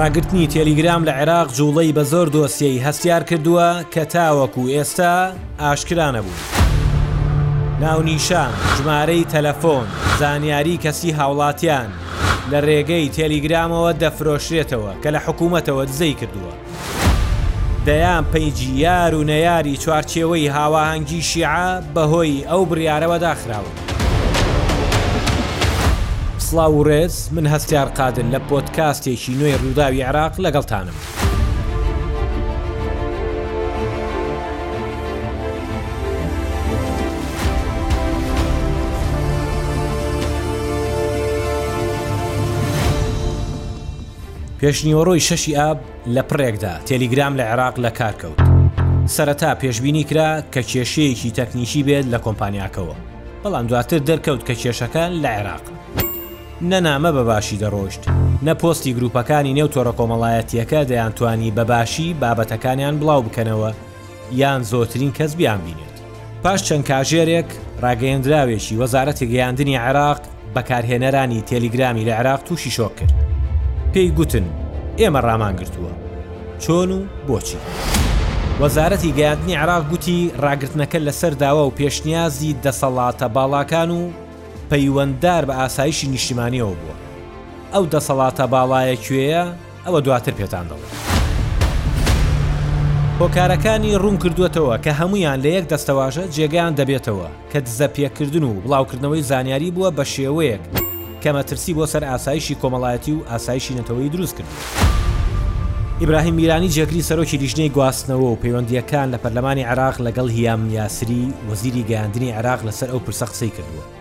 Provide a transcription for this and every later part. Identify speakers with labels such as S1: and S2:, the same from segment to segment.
S1: ڕاگرتنی تێلیگرام لە عێراق جوڵەی بە زۆر دۆسیەی هەستیار کردووە کە تاوەکو ئێستا ئاشکرانە بوو. ناونیشان ژمارەی تەلەفۆن زانیاری کەسی هاوڵاتیان لە ڕێگەی تێلیگرامەوە دەفرۆشرێتەوە کە لە حکوومەتەوە دزەی کردووە. دەیان پەیجی یار و نەیاری چوارچێوەی هاواهەنگی شیعە بەهۆی ئەو بڕیارەوە داخراون. سڵاو و ڕێز، من هەستیار قادر لە پۆدکاستێکی نوێی ڕووداوی عێراق لەگەڵتانم. پێشنیوەڕۆی شەشی ئاب لە پڕێکدا تێلیگرام لە عێراق لەکار کەوت. سەرەتا پێشبینی کرا کە کێشەیەکی تەکنیکی بێت لە کۆمپانیاکەوە، بەڵام دواتر دەرکەوت کە کێشەکە لە عێراق نە نامە بە باشی دەڕۆیشت، نە پۆستی گروپەکانی نێو تۆرە کۆمەڵایەتییەکە دەیانتوانی بە باشی بابەتەکانیان بڵاوبکەنەوە. یان زۆرترین کەس بیانبینێت. پاش چەند کاژێرێک، ڕاگەیێنراوێکی وەزارەتی گەیاندنی عێراق بەکارهێنەرانی تێلیگرامی لە عێراق تووشی شۆک کرد. پێی گوتن، ئێمە ڕامانگرتووە. چۆن و بۆچی؟ وەزارەتی گەیاندنی عێراق گوتی ڕاگرتنەکە لەسەر داوا و پێشنیازی دەسەڵاتە باڵاکان و پەیوەنددار بە ئاسایشی نیشتیمانییەوە بووە. ئەو دەسەڵاتە باڵایە کوێیە؟ ئەوە دواتر پێتان دەڵێم. هۆکارەکانی ڕوون کردووەتەوە کە هەموویان لە یەک دەستەواژە جێگەیان دەبێتەوە کە دزە پێکردن و بڵاوکردنەوەی زانیاری بووە بە شێوەیەک کە مەترسی بۆ سەر ئاسایشی کۆمەڵایەتی و ئاسایشی نەتەوەیی دروست کردووە. ئیبراهیم میرانی جێگری سەرۆکی لیژنەی گواستنەوە و پەیوەندییەکان لە پەرلەمانی عێراق لەگەڵ هیام یاسری وەزیری گەیاندنی عێراق لەسەر ئەو پرسە قسەی کردووە.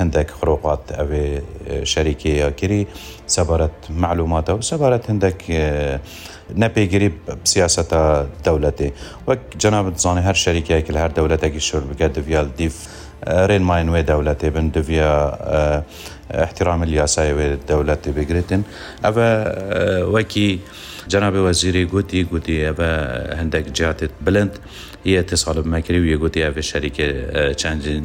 S2: هندەک خروقات ئەوێ شەریکێیە کری سەبارەت معلوماتە و سەبارەت هندەک نەپێگیری سیاسەتە دەولەتێ وەک جەنابت زانێ هەر شەریکەیە کە لە هەر دەولەتێکی شور بکە دڤیال دیف رێنمای نوێ دەولەتێ بن دڤیا احترام الیاسای وێ دەولەتێ بگرێتن ئەە وەکی جەنابێ وەزیری گوتی گوتی ئەە هندەک جاتێت بلند یە تێ ساڵب مەکری و یە گوتی ئەێ شەریکە چەندین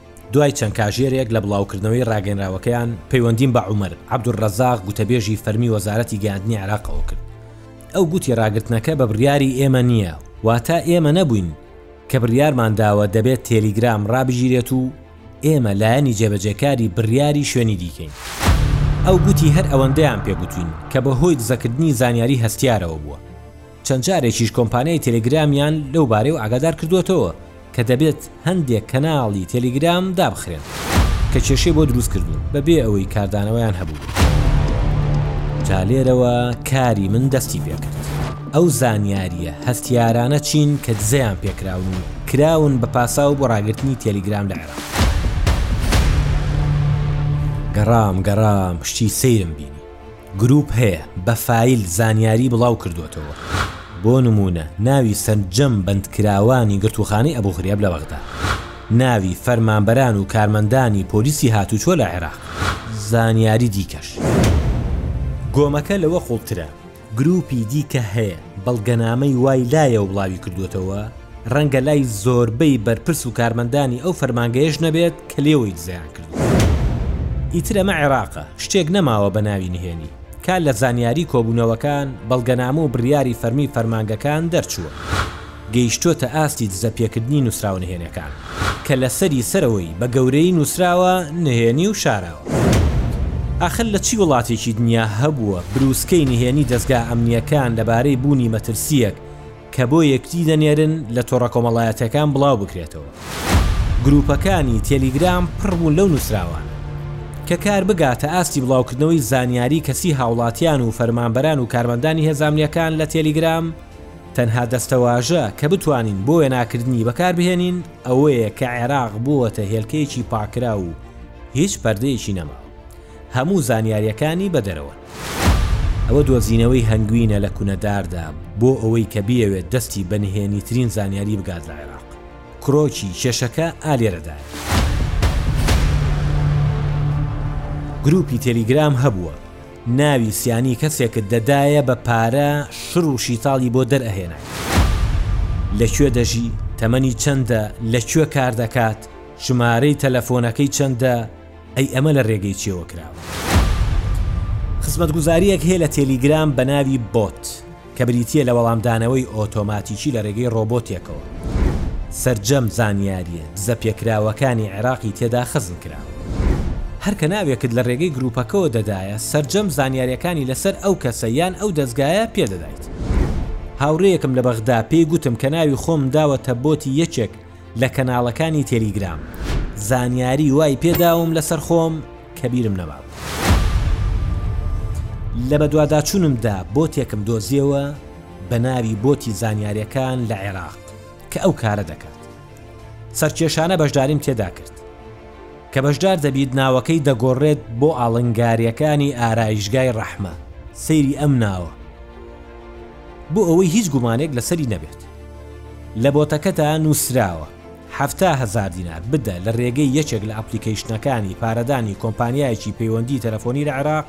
S1: دوای چەند کاژێرێک لە بڵاوکردنەوەی ڕاگەنراوەکەیان پەیوەندیم بە عومەر عەبدولڕەزاق گوتەبێژی فەرمی وەزارەتی گەیاندنی عێراقەوە کرد ئەو گوتی ڕاگرتنەکە بە بڕیاری ئێمە نییە واتا ئێمە نەبووین کە بڕیارمان داوە دەبێت تێلیگرام ڕابگیرێت و ئێمە لایەنی جێبەجێکاری بڕیاری شوێنی دیکەین ئەو گوتی هەر ئەوەندەیان پێگوتوین کە بەهۆی دزەکردنی زانیاری هەستیارەوە بووە چەند جارێکیش کۆمپانیای تێلێگرامیان لەو بارەیەوە ئاگادار کردووەتەوە کە دەبێت هەندێک کەناڵی تێلیگرام دابخرێن کە کێشەی بۆ دروست کردوون بەبێ ئەوەی کاردانەوەیان هەبووبێت. جا لێرەوە کاری من دەستی پێکرد. ئەو زانیارییە هەستیارانە چین کە دزەیان پێکراون و کراون بە پاساو بۆ ڕاگرتنی تێلیگرام لە عێراق. گەڕام گەڕام شتی سەیرم بینی. گروپ هەیە بە فایل زانیاری بڵاو کردۆتەوە بۆ نموونە ناوی سەرجەم بەندکراوانی گرتووخانەی ئەبو غریاب لە بەغدا ناوی فەرمانبەران و کارمەندانی پۆلیسی هاتووچۆ لە عێراق زانیاری دیکەش. گۆمەکە لەوە قوڵترە. گروپی دیکە هەیە بەڵگەنامەی وای لایەوە بڵاوی کردۆتەوە، ڕەنگە لای زۆربەی بەرپرس و کارمەندانی ئەو فەرمانگەیەش نەبێت کە لێوەی دزەیان کردووە. ئیتر ئەمە عێراقە، شتێک نەماوە بە ناوی نهێنی. کە لە زانیاری کۆبوونەوەکان، بەڵگەنامە و بڕیاری فەرمی فەرمانگەکان دەرچووە، گەیشتۆتە ئاستی دزەپێکردنی نووسراوە نهێنەکان، کە لە سەری سەرەوەی بە گەورەیی نووسراوە نهێنی و شاراوە. ئاخر لە چی وڵاتێکی دنیا هەبووە برووسکەی نهێنی دەزگا ئەمنییەکان لەبارەی بوونی مەترسییەک، کە بۆ یەکدی دەنێرن لە تۆڕە کۆمەڵایەتیەکان بڵاو بکرێتەوە. گروپەکانی تێلیگرام پڕ بوون لەو نوسراوانە. کە کار بگاتە ئاستی بڵاوکردنەوەی زانیاری کەسی هاوڵاتیان و فەرمانبەران و کارمەندانی هێزە ئەمنیەکان لە تێلیگرام، تەنها دەستەواژە کە بتوانین بۆ وێناکردنی بەکار بهێنین ئەوەیە کە عێراق بووەتە هێلکەیەکی پاککراو و هیچ پەردەیەکی نەماوە. هەموو زانیاریەکانی بە دەرەوەن. ئەوە دۆزینەوەی هەنگوینە لە کونەداردا بۆ ئەوەی کە بیەوێت دەستی بە نهێنیترین زانیاری بگات لە عێراق. کرۆکی کێشەکە ئا لێرەدایە. گروپی تێلیگرام هەبووە ناوی سیانی کەسێکت دەدایە بە پارە شڕ و شیتاڵی بۆ دەر ئەهێنای. لە کوێ دەژی؟ تەمەنی چەندە؟ لە کوێ کار دەکات؟ ژمارەی تەلەفۆنەکەی چەندە؟ ئەی ئەمە لە رێگەی چیەوە کراوە؟ خزمەتگوزارییەک هەیە لە تێلیگرام بە ناوی بۆت کە بریتییە لە وەڵامدانەوەی ئۆتۆماتیکی لە رێگەی رۆبۆتێکەوە. سەرجەم زانیارییە دزەپێکراوەکانی عێراقی تێدا خەزن کراوە. هەر کە ناوێکت لە رێگەی گرووپەکەوە دەدایە، سەرجەم زانیارییەکانی لەسەر ئەو کەسە یان ئەو دەزگایە پێ دەدایت. هاوڕێیەکم لە بەغدا پێی گوتم کە ناوی خۆمم داوەتە بۆتی یەکێک، لە کەناڵەکانی تێلیگرام زانیاری وای پێ داوم لەسەر خۆم کە بیرم نەمابوو لە بەدواداچوونمدا بۆتێکم دۆزیەوە بە ناوی بۆتی زانیاریەکان لە عێراق کە ئەو کارە دەکات سەرکێشانە بەشداریم تێدا کرد کە بەشدار دەبیت ناوەکەی دەگۆڕێت بۆ ئاڵنگاریەکانی ئارایشگای ڕەحمە سەیری ئەم ناوە بۆ ئەوەی هیچ گومانێک لەسەری نەبێت. لە بۆتەکەتا نوسراوە حەفتا هەزار دینار بدە لە رێگەی یەکێک لە ئەپلیکەیشنەکانی پارەدانی کۆمپانیایەکی پەیوەندی تەلەفۆنی لە عێراق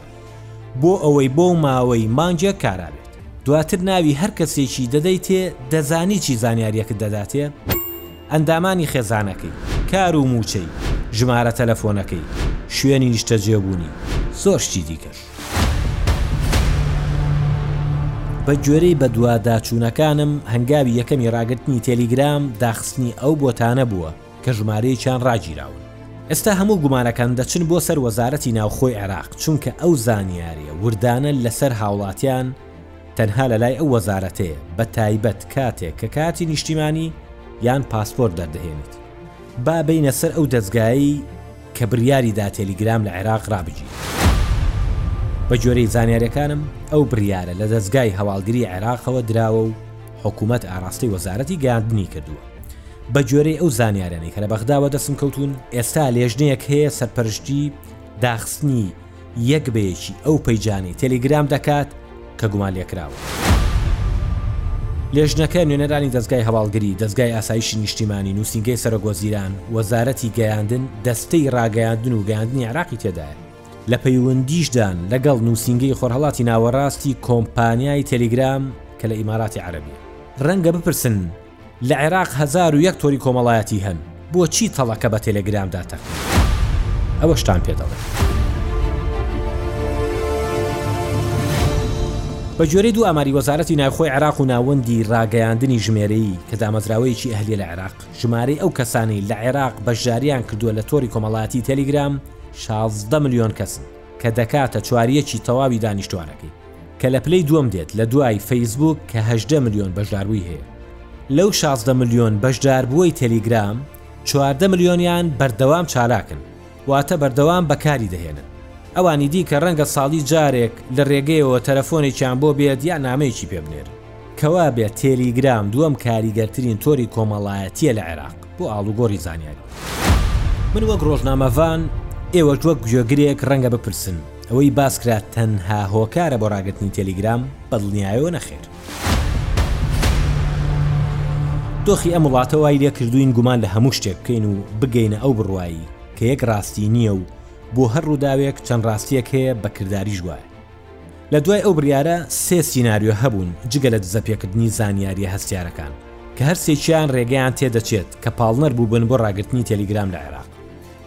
S1: بۆ ئەوەی بۆ ماوەی مانگێک کارا بێت دواتر ناوی هەر کەسێکی دەدەیتێ دەزانی چی زانیاریەکت دەداتێ؟ ئەندامانی خێزانەکەی، کار و مووچەی، ژمارە تەلەفۆنەکەی، شوێنی نیشتەجێبوونی و زۆر شتی دیکەش. بە گوێرەی بەدواداچوونەکانم هەنگاوی یەکەمی ڕاگرتنی تێلیگرام داخستنی ئەو بۆتانە بووە کە ژمارەیەکیان ڕاگیراون. ئێستا هەموو گومانەکان دەچن بۆ سەر وەزارەتی ناوخۆی عێراق چونکە ئەو زانیارییە وردانە لەسەر هاوڵاتیان، تەنها لەلای ئەو وەزارەتەیە بە تایبەت کاتێک کە کارتی نیشتیمانی یان پاسپۆرت دەردەهێنیت با بێینە سەر ئەو دەزگایەی کە بریاری دا تێلیگرام لە عێراق رابگیرێ بە گوێرەی زانیاریەکانم ئەو بریارە لە دەزگای هەواڵگری عێراقەوە دراوە و حکوومەت ئاراستەی وەزارەتی گەاندنی کردووە بە گوێرەی ئەو زانیارانی کە لە بەغداوە دەسم کەوتون ئێستا لێژنەیەک هەیە سەرپەرشتی داخستنی یەک بە یەکی ئەو پەیجانەی تێلیگرام دەکات کە گومانلێکراون. لێژنەکە نوێنەرانی دەزگای هەواڵگری، دەزگای ئاسایشی نیشتیمانی، نووسینگەی سەرۆکوەزیران، وەزارەتی گەیاندن، دەستەی ڕاگەیاندن و گەیاندنی عێراقی تێدایە. لە پەیوەندیشدان لەگەڵ نووسینگەی خۆرهەڵاتی ناوەڕاستی کۆمپانیای تێلیگرام کە لە ئیماراتی عەرەبییە. ڕەنگە بپرسن لە عێراق هەزار و یەک تۆری کۆمەڵایەتی هەن بۆچی تەڵەکە بە تێلێگرام داتەکرێت ئەوەشتان پێ دەڵێم. بە گوێرەی دوو ئاماری وەزارەتی ناوخۆی عێراق و ناوەندی ڕاگەیاندنی ژمێرەیی کە دامەزراوەیەکی ئەهلیە لە عێراق ژمارەی ئەو کەسانەی لە عێراق بەشداریان کردووە لە تۆری کۆمەڵاتی تەلیگرام 16 ملیۆن کەسن کە دەکاتە چواریەکی تەواوی دانیشتوانەکەی کە لە پلەی دووەم دێت لە دوای فەیسبووک کە هەژدە ملیۆن بەشداربووی هەیە لەو شازدە ملیۆن بەشداربووەی تەلیگرام چواردە ملیۆنیان بەردەوام چالاکن واتە بەردەوام بەکاری دەهێنن ئەوانی دیکە ڕەنگە ساڵی جارێک لە ڕێگەیەوە تەلەفۆنێکیان بۆ بێت یا نامەیەکی پێ بنێرن کەوا بێت تێلیگرام دووەم کاریگەرترین تۆری کۆمەڵایەتیە لە عێراق بۆ ئاڵوگۆڕی زانیاری من وەک ڕۆژنامەڤان ئێوەش وەک گوێگرێک ڕەنگە بپرسن ئەوەی باسکرا تەنها هۆکارە بۆ ڕاگرتنی تێلیگرام، بەدڵنیایەوە نەخێر. دۆخی ئەم وڵاتە وای لێکردووین گومان لە هەموو شتێک بکەین و بگەینە ئەو بڕوایی کە یەک ڕاستی نییە و بۆ هەر ڕووداوێک چەند ڕاستییەک هەیە بە کرداریش وایە. لە دوای ئەو بڕیارە سێ سیناریۆ هەبوون جگە لە دزەپێکردنی زانیارییە هەستیارەکان کە هەر سێکیان ڕێگەیان تێدەچێت کە پاڵنەر بووبن بۆ ڕاگرتنی تێلیگرام لە عێراق.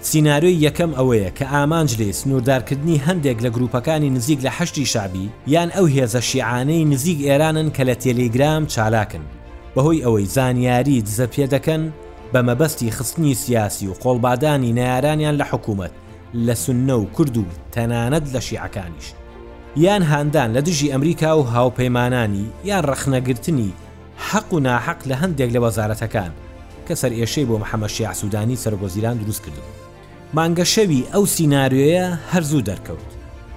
S1: سیناریۆی یەکەم ئەوەیە کە ئامانج لێی سنووردارکردنی هەندێک لە گرووپەکانی نزیک لە حەشدی شەعبی یان ئەو هێزە شیعانەی نزیک ئێرانن کە لە تێلیگرام چالاکن بەهۆی ئەوەی زانیاری دزە پێدەکەن بە مەبەستی خستنی سیاسی و قۆڵبادانی نەیارانیان لە حکوومەت لە سوننە و کورد و تەنانەت لە شیعەکانیش یان هاندان لە دژی ئەمریکا و هاوپەیمانانی یان ڕەخنەگرتنی حەق و ناحەق لە هەندێک لە وەزارەتەکان، کە سەرئێشەی بۆ محەمەد شیاع سوودانی سەرۆک وەزیران دروست کردبوو. مانگە شەوی ئەو سیناریۆیە هەر زوو دەرکەوت.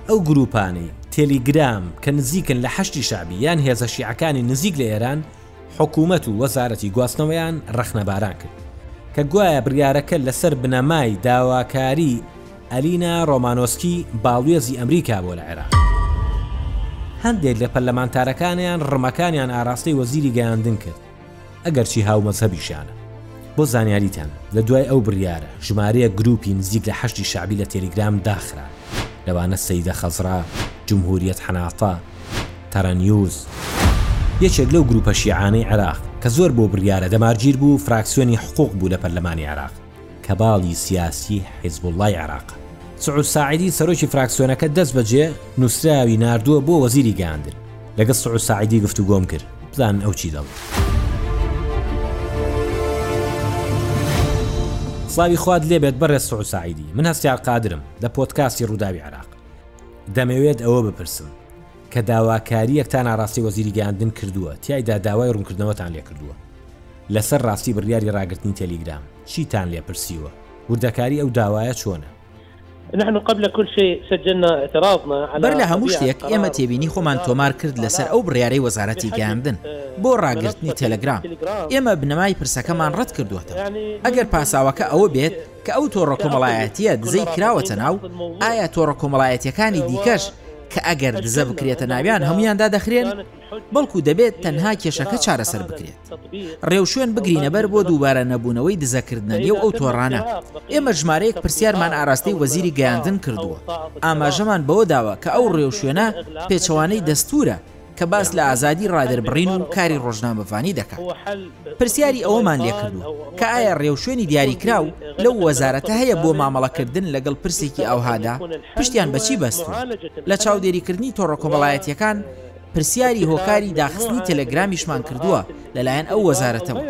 S1: ئەو گرووپانەی، تێلیگرام، کە نزیکن لە حەشدی شەعبی یان هێزە شیعەکانی نزیک لە ئێران، حکوومەت و وەزارەتی گواستنەوەیان رەخنەباران کرد، کە گوایە بڕیارەکە لەسەر بنەمای داواکاریی، ئەلینا ڕۆمانۆسکی باڵوێزی ئەمریکا بۆ لە عێراق هەندێک لە پەرلەمانتارەکانیان ڕمەکانیان ئاراستەی وەزیری گەیاندن کرد ئەگەرچی هاومەزهەبیشانە بۆ زانیاریتان لە دوای ئەو بڕیارە ژمارەیەک گروپی نزیک لە حەشدی شەعبی لە تێلیگرام داخرا لەوانە سەیدە خەزرا جمهوریەت حەنافە تەرەنیوز یەکێک لەو گروپە شیعانەی عێراق کە زۆر بۆ بڕیارە دەمارگیر بوو فراکسیۆنی حقوق بوو لە پەرلەمانی عێراق کە باڵی سیاسی حیزبوڵڵای عێراقە. سعود ساعدی سەرۆکی فراکسیۆنەکە دەست بەجێ نووسراوی ناردووە بۆ وەزیری گەیاندن. لەگەڵ سعود ساعدی گفتوگۆم کرد، بزانن ئەو چی دەڵێت. سڵاوی خوات لێبێت بەڕێز سعود ساعدی، من هەستیار قادرم، لە پۆدکاستی رووداوی عێراق. دەمەوێت ئەوە بپرسم، کە داواکارییەکتان ئاراستەی وەزیری گەیاندن کردووە تیایدا داوای ڕوونکردنەوەتان لێکردووە لەسەر ڕاستی بڕیاری ڕاگرتنی تێلیگرام چیتان لێ پرسیوە؟ وردەکاری ئەو داوایە چۆنە؟
S3: نحن قبل كل شئ سجلنا اعتراضنا على
S4: بەر لە هەموو طبيعة شتێک ئێمە قرار تێبینی وزارة خۆمان تۆمار کرد لەسەر الاتصالات ئەو بڕیارەی وەزارەتی بحجم گەیاندن بۆ ڕاگرتنی منصة تێلگرام التليجرام ئێمە بنەمای پرسەکەمان ڕەت کردووەتەوە يعني ئەگەر ممكن پاساوەکە ئەوە بێت كأفرض کە ئەو تۆڕە كأفرض کۆمەڵایەتییە يكون دزەی رابط کراوەتە الحين ناو ضمن موضوع ئایا تۆڕە کۆمەڵایەتییەکانی دیکەش کە ئەگەر دزە بکرێتە ناویان هەموویان دادەخرێن، بەڵکو دەبێت تەنها کێشەکە چارەسەر بکرێت. ڕێوشوێن بگرینەبەر بۆ دووبارە نەبوونەوەی دزەکردنە نێو ئەو تۆڕانە. ئێمە ژمارەیەک پرسیارمان ئاراستەی وەزیری گەیاندن کردووە. ئاماژەمان بەوە داوە کە ئەو ڕێوشوێنە پێچەوانەی دەستوورە. کە باس لە ئازادی ڕادەربڕین و کاری ڕۆژنامەڤانی دەکات. پرسیاری ئەوەمان لێکردووە، کە ئایا ڕێوشوێنی دیاریکراو لەو وەزارەتە هەیە بۆ مامەڵەکردن لەگەڵ پرسێکی ئاوهادا، پشتیان بە چی بەستووە؟ لە چاودێریکردنی تۆڕە کۆمەڵایەتییەکان پرسیاری هۆکاری داخستنی تێلێگرامیشمان کردووە، لەلایەن ئەو وەزارەتەوە،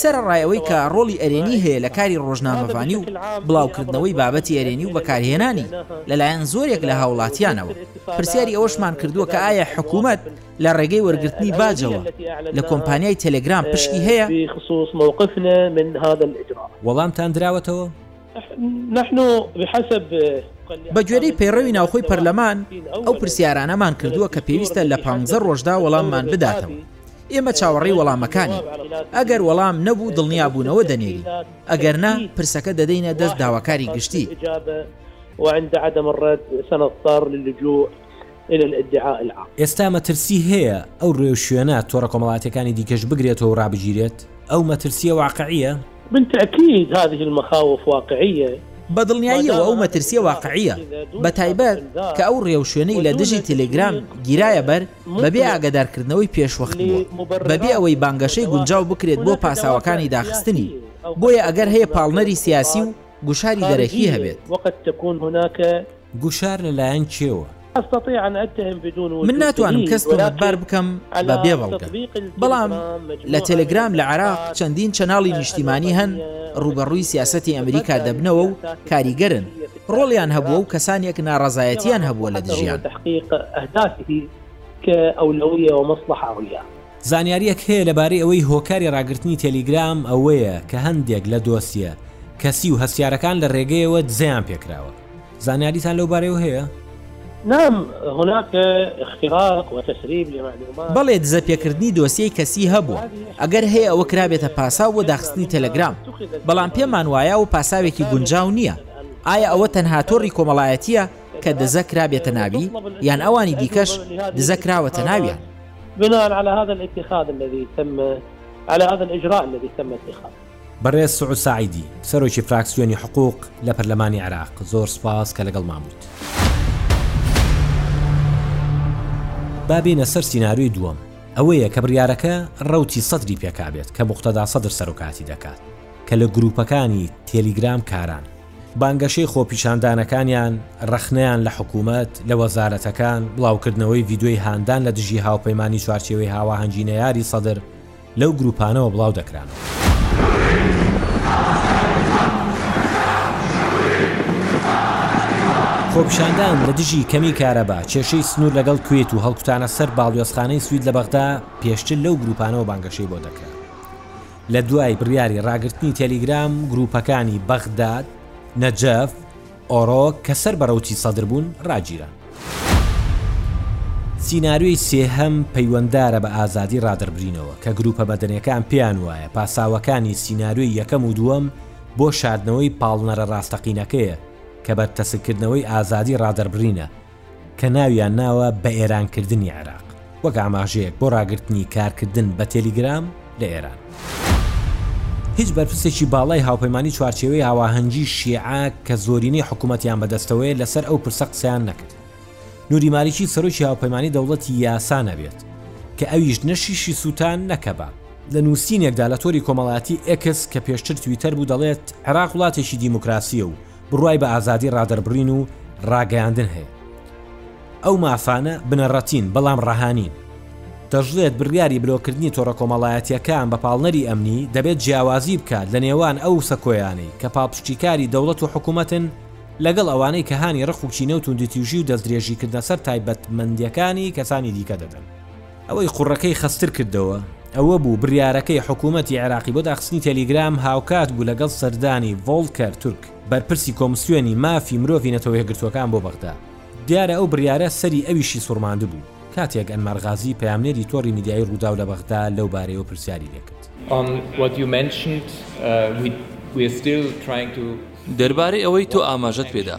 S4: سەرەڕای ئەوەی کە ڕۆڵی ئەرێنی هەیە لە کاری ڕۆژنامەڤانی و بڵاوکردنەوەی بابەتی ئەرێنی و بەکارهێنانی لەلایەن زۆرێک لە هاوڵاتیانەوە، پرسیاری ئەوەشمان کردووە کە ئایا حکومەت لە ڕێگەی وەرگرتنی باجەوە لە کۆمپانیای تێلێگرام پشکی هەیە؟
S1: وەڵامتان دراوەتەوە؟
S4: بەگوێرەی پەیڕەوی ناوخۆی پەرلەمان ئەو پرسیارانەمان کردووە کە پێویستە لە پ ڕۆژدا وەڵاممان بداتەوە ئێمە چاوەڕێی وەڵامەکانی ئەگەر وەڵام نەبوو دڵنیابوونەوە دەنێری ئەگەر نا پرسەکە دەدەینە دەست داواکاری گشتی.
S3: الى الادعاء العام.
S1: ئێستا مەترسی هەیە ئەو رێوشوێنە تۆڕە کۆمەڵاتیەکانی دیکەش بگرێتەوەو رابگیرێت؟ ئەو مەترسیە واقعیە؟
S3: بالتاکید هذه المخاوف واقعیە.
S4: بەدڵنیاییەوە ئەو مەترسیە واقعیە، بەتایبەت کە ئەو رێوشوێنەی لە دژی تێلێگرام گیرایە بەر بەبێ ئاگادارکردنەوەی پێشوەخت بووە، بەبێ ئەوەی بانگەشەی گونجاو بکرێت بۆ پاساوەکانی داخستنی، بۆیە ئەگەر هەیە پاڵنەری سیاسی و گوشاری دەرەکی هەبێت.
S1: گوشار لە لایەن کێوە؟
S4: من ناتوانم کەس تۆمەتبار بکەم بە بێ بەڵگە بەڵام لە تەلەگرام لە عراق چەندین چەناڵی نیشتیمانی هەن ڕوبەڕووی سیاستی ئەمریکا دەبنەوە و کاریگەرن ڕۆڵیان هەبووە و کەسانێک ناڕزایەتیان هەبووە لە دژیان
S1: زانیاریەک هەیە لەبارەی ئەوەی هۆکاری ڕاگررتنی تەلیگرام ئەوەیە کە هەندێک لە دۆسیە کەسی و هەستارەکان لە ڕێگەیەوە دزەیان پێکراوە زانیاریتان لەو بارەیەوە هەیە؟
S3: نعم هناك اختراق وتسريب لمعلومات
S4: بەڵێ دزە پێکردنی دۆسیەی کەسی هەبووە ئەگەر هەیە ئەوە کرابێتە پاساو بۆ داخستنی تەلەگرام بەڵام پێمان وایە و پاساوێکی گونجاو نییە ئایا ئەوە تەنها تۆڕی کۆمەڵایەتیە کە دزە کرابێتە ناوی یان ئەوانی دیکەش دزە کراوەتە ناویان
S3: بناء على هذا الاتخاذ الذي تم على هذا الاجراء الذي تم اتخاذه
S1: بەڕێز سعود ساعیدی، سەرۆکی فراکسیۆنی حقوق لە پەرلەمانی عێراق، زۆر سپاس کە لەگەڵمان بوویت. با بێینە سەر سیناریۆی دووەم، ئەوەیە کە بڕیارەکە رەوتی سەدری پێکابێت کە موقتەدا سەدر سەرۆکاتی دەکات، کە لە گرووپەکانی تێلیگرام کاران، بانگەشەی خۆپیشاندانەکانیان، رەخنەیان لە حکوومەت، لە وەزارەتەکان، بڵاوکردنەوەی ڤیدیۆی هاندان لە دژی هاوپەیمانی چوارچێوەی هاواهەنگی نەیاری سەدر، لەو گروپانەوە بڵاو دەکرانەوە. خۆپیشاندان لە دژی کەمی کارەبا، کێشەی سنوور لەگەڵ کوێت و هەڵکوتانە سەر باڵیۆزخانەی سوید لە بەغدا پێشتر لەو گروپانەوە بانگەشەی بۆ دەکرا. لە دوای بڕیاری ڕاگرتنی تێلیگرام، گروپەکانی بەغداد، نەجەف، ئۆرۆک کە سەر بە رەوتی سەدر بوون راگیران. سیناریۆی سێهەم پەیوەنددارە بە ئازادی رادەربرینەوە کە گروپە مەدەنێکان پێیان وایە پاساوەکانی سیناریۆی یەکەم و دووەم بۆ شاردنەوەی پاڵنەرە راستەقینەکەیە کە بەرتەسککردنەوەی ئازادی رادەربرینە کە ناویان ناوە بەئێرانکردنی عێراق وەک ئاماژەیەک بۆ ڕاگرتنی کارکردن بە تێلیگرام لە ئێران. هیچ بەرپرسێکی باڵای هاوپەیمانی چوارچێوەی هاواهەنگی شیعە کە زۆرینەی حکوومەتیان بەدەستەوەیە لەسەر ئەو پرسە قسەیان نەکرد. نوری مالیکی سەرۆکی هاوپەیمانی دەوڵەتی یاسا نەبێت، کە ئەویش نە شیشی سووتان نە کەباب. لە نووسینێکدا لە تۆری کۆمەڵایەتی ئێکس کە پێشتر تویتەر بوو دەڵێت، عێراق وڵاتێکی دیموکراسییە و بڕوای بە ئازادی ڕادەربڕین و ڕاگەیاندن هەیە ئەو مافانە بنەڕەتین بەڵام ڕەهانین دەژڵێت بڕیاری بلۆکردنی تۆڕە کۆمەڵایەتیەکان بە پاڵنەری ئەمنی دەبێت جیاوازی بکات لە نێوان ئەو سەکۆیانەی کە پاڵپشتیکاری دەوڵەت و حکوومەتن لەگەڵ ئەوانەی کە هانی ڕق و کینە و توندوتیژی و دەستدرێژیکردنە سەر تایبەتمەندیەکانی کەسانی دیکە دەدەن. ئەوەی قوڕەکەی خەستتر کردەوە ئەوە بوو بڕیارەکەی حکوومەتی عێراقی بۆ داخستنی تێلیگرام هاوکات بوو لەگەڵ سەردانی ڤۆڵکەر تورک، بەرپرسی کۆمسیۆنی مافی مرۆڤی نەتەوە یەکگرتووەکان بۆ بەغدا. دیارە ئەو بڕیارە سەری ئەویشی سوڕماندبوو، کاتێک ئەنمار غازی پەیامنێری تۆڕی میدیایی رووداو لە بەغدا لەو بارەیەوە پرسیاری لێکرد.
S5: دەربارەی ئەوەی تۆ ئاماژەت پێدا،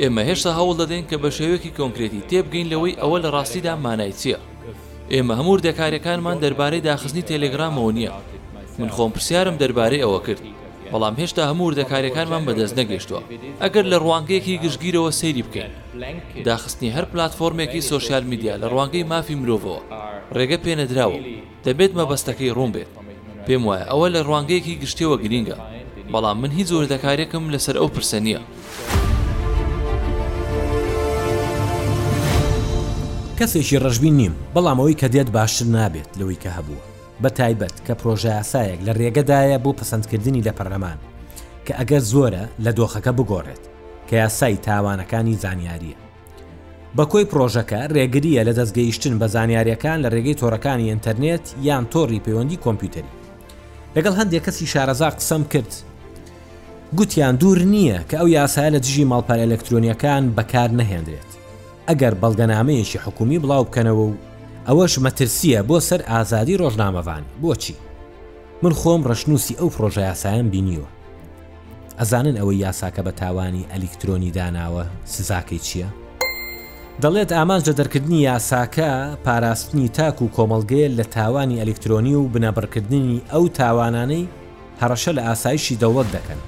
S5: ئێمە هێشتا هەوڵ دەدەین کە بە شێوەیەکی کۆنکرێتی تێبگەین لەوەی ئەوە لە ڕاستیدا مانای چییە. ئێمە هەموو وردەکارییەکانمان دەربارەی داخستنی تێلێگرامەوە نییە. من خۆم پرسیارم دەربارەی ئەوە کرد، بەڵام هێشتا هەموو وردەکارییەکانمان بەدەست نەگەیشتووە. ئەگەر لە ڕوانگەیەکی گشتگیرەوە سەیری بکەین، داخستنی هەر پلاتفۆرمێکی سۆشیال میدیا لە ڕوانگەی مافی مرۆڤەوە ڕێگە پێنەدراوە و، دەبێت مەبەستەکەی ڕوون بێت. پێم وایە ئەوە لە ڕوانگەیەکی گشتییەوە گرینگە، بەڵام من هیچ وردەکارییەکم لەسەر ئەو پرسە نییە.
S1: کەسێکی ڕەشبین نیم، بەڵام ئەوەی کە دێت باشتر نابێت لەوەی کە هەبووە، بەتایبەت کە پرۆژەیاسایەک لە رێگەدایە بۆ پەسەندکردنی لە پەرلەمان کە ئەگەر زۆرە لە دۆخەکە بگۆڕێت، کە یاسای تاوانەکانی زانیارییە. بەکۆی پڕۆژەکە رێگرییە لە دەستگەیشتن بە زانیارییەکان لە رێگەی تۆڕەکانی ئینتەرنێت یان تۆڕی پەیوەندی کۆمپیوتەری. لەگەڵ هەندێک کەسی شارەزا قسەم کرد، گوتیان دوور نییە کە ئەو یاسایە لە دژی ماڵپەر ئەلەکترۆنییەکان بەکارنەهێنرێت ئەگەر بەڵگەنامەیەکی حکوومی بڵاوبکەنەوە و ئەوەش مەترسییە بۆ سەر ئازادی رۆژنامەڤانی. بۆچی من خۆم رەشنووسی ئەو پڕۆژەیاسایەم بینیوە؟ ئەزانن ئەوەی یاساکە بە تاوانی ئەلیکترۆنی داناوە سزاکەی چییە؟ دەڵێت ئامانج لە دەرکردنی یاساکە پاراستنی تاک و کۆمەڵگەیە لە تاوانی ئەلیکترۆنی و بنەبڕکردنی ئەو تاوانانەی هەڕەشە لە ئاسایشی دەوڵەت دەکەن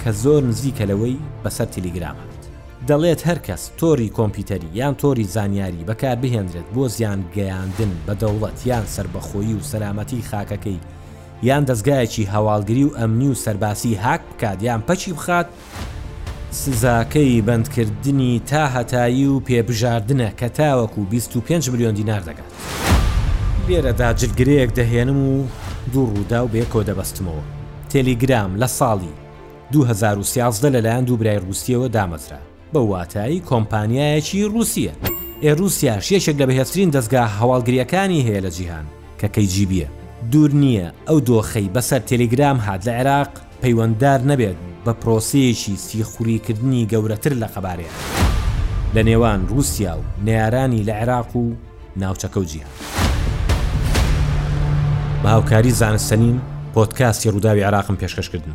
S1: کە زۆر نزیکە لەوەی بەسەر تیلیگرام هات. دەڵێت هەر کەس تۆڕی کۆمپیوتەری یان تۆڕی زانیاری بەکاربهێنرێت بۆ زیان گەیاندن بە دەوڵەت یان سەربەخۆیی و سەلامەتی خاکەکەی یان دەزگایەکی هەواڵگری و ئەمنی و سەرباسی هاک بکات یان پەکی بخات، سزاکەی بەندکردنی تا هەتایی و پێ بژاردنە کە تاوەکو بیست و پێنج ملیۆن دینار دەگات. لێرەدا جلگرەیەک دەهێنم و دوو ڕووداو بە یەکەوە دەبەستمەوە. تێلیگرام لە ساڵی دوو هەزار و سیازدە لەلایەن دوو برای ڕووسییەوە دامەزرا. بە واتای کۆمپانیایەکی ڕووسییە. ئێ ڕووسیاش یەکێک لە بەهێزترین دەزگا هەواڵگرییەکانی هەیە لە جیهان کە کەی جی بییە. دوور نییە ئەو دۆخەی بەسەر تێلیگرام هات لە عێراق پەیوەنددار نەبێت بە پرۆسەیەکی سیخوڕیکردنی گەورەتر لە قەبارەیان لە نێوان ڕووسیا و نەیارانی لە عێراق و ناوچەکە و جیهان. بە هاوکاری زانستەنیم پۆدکاستی ڕووداوی عێراقم پێشکەش کردن.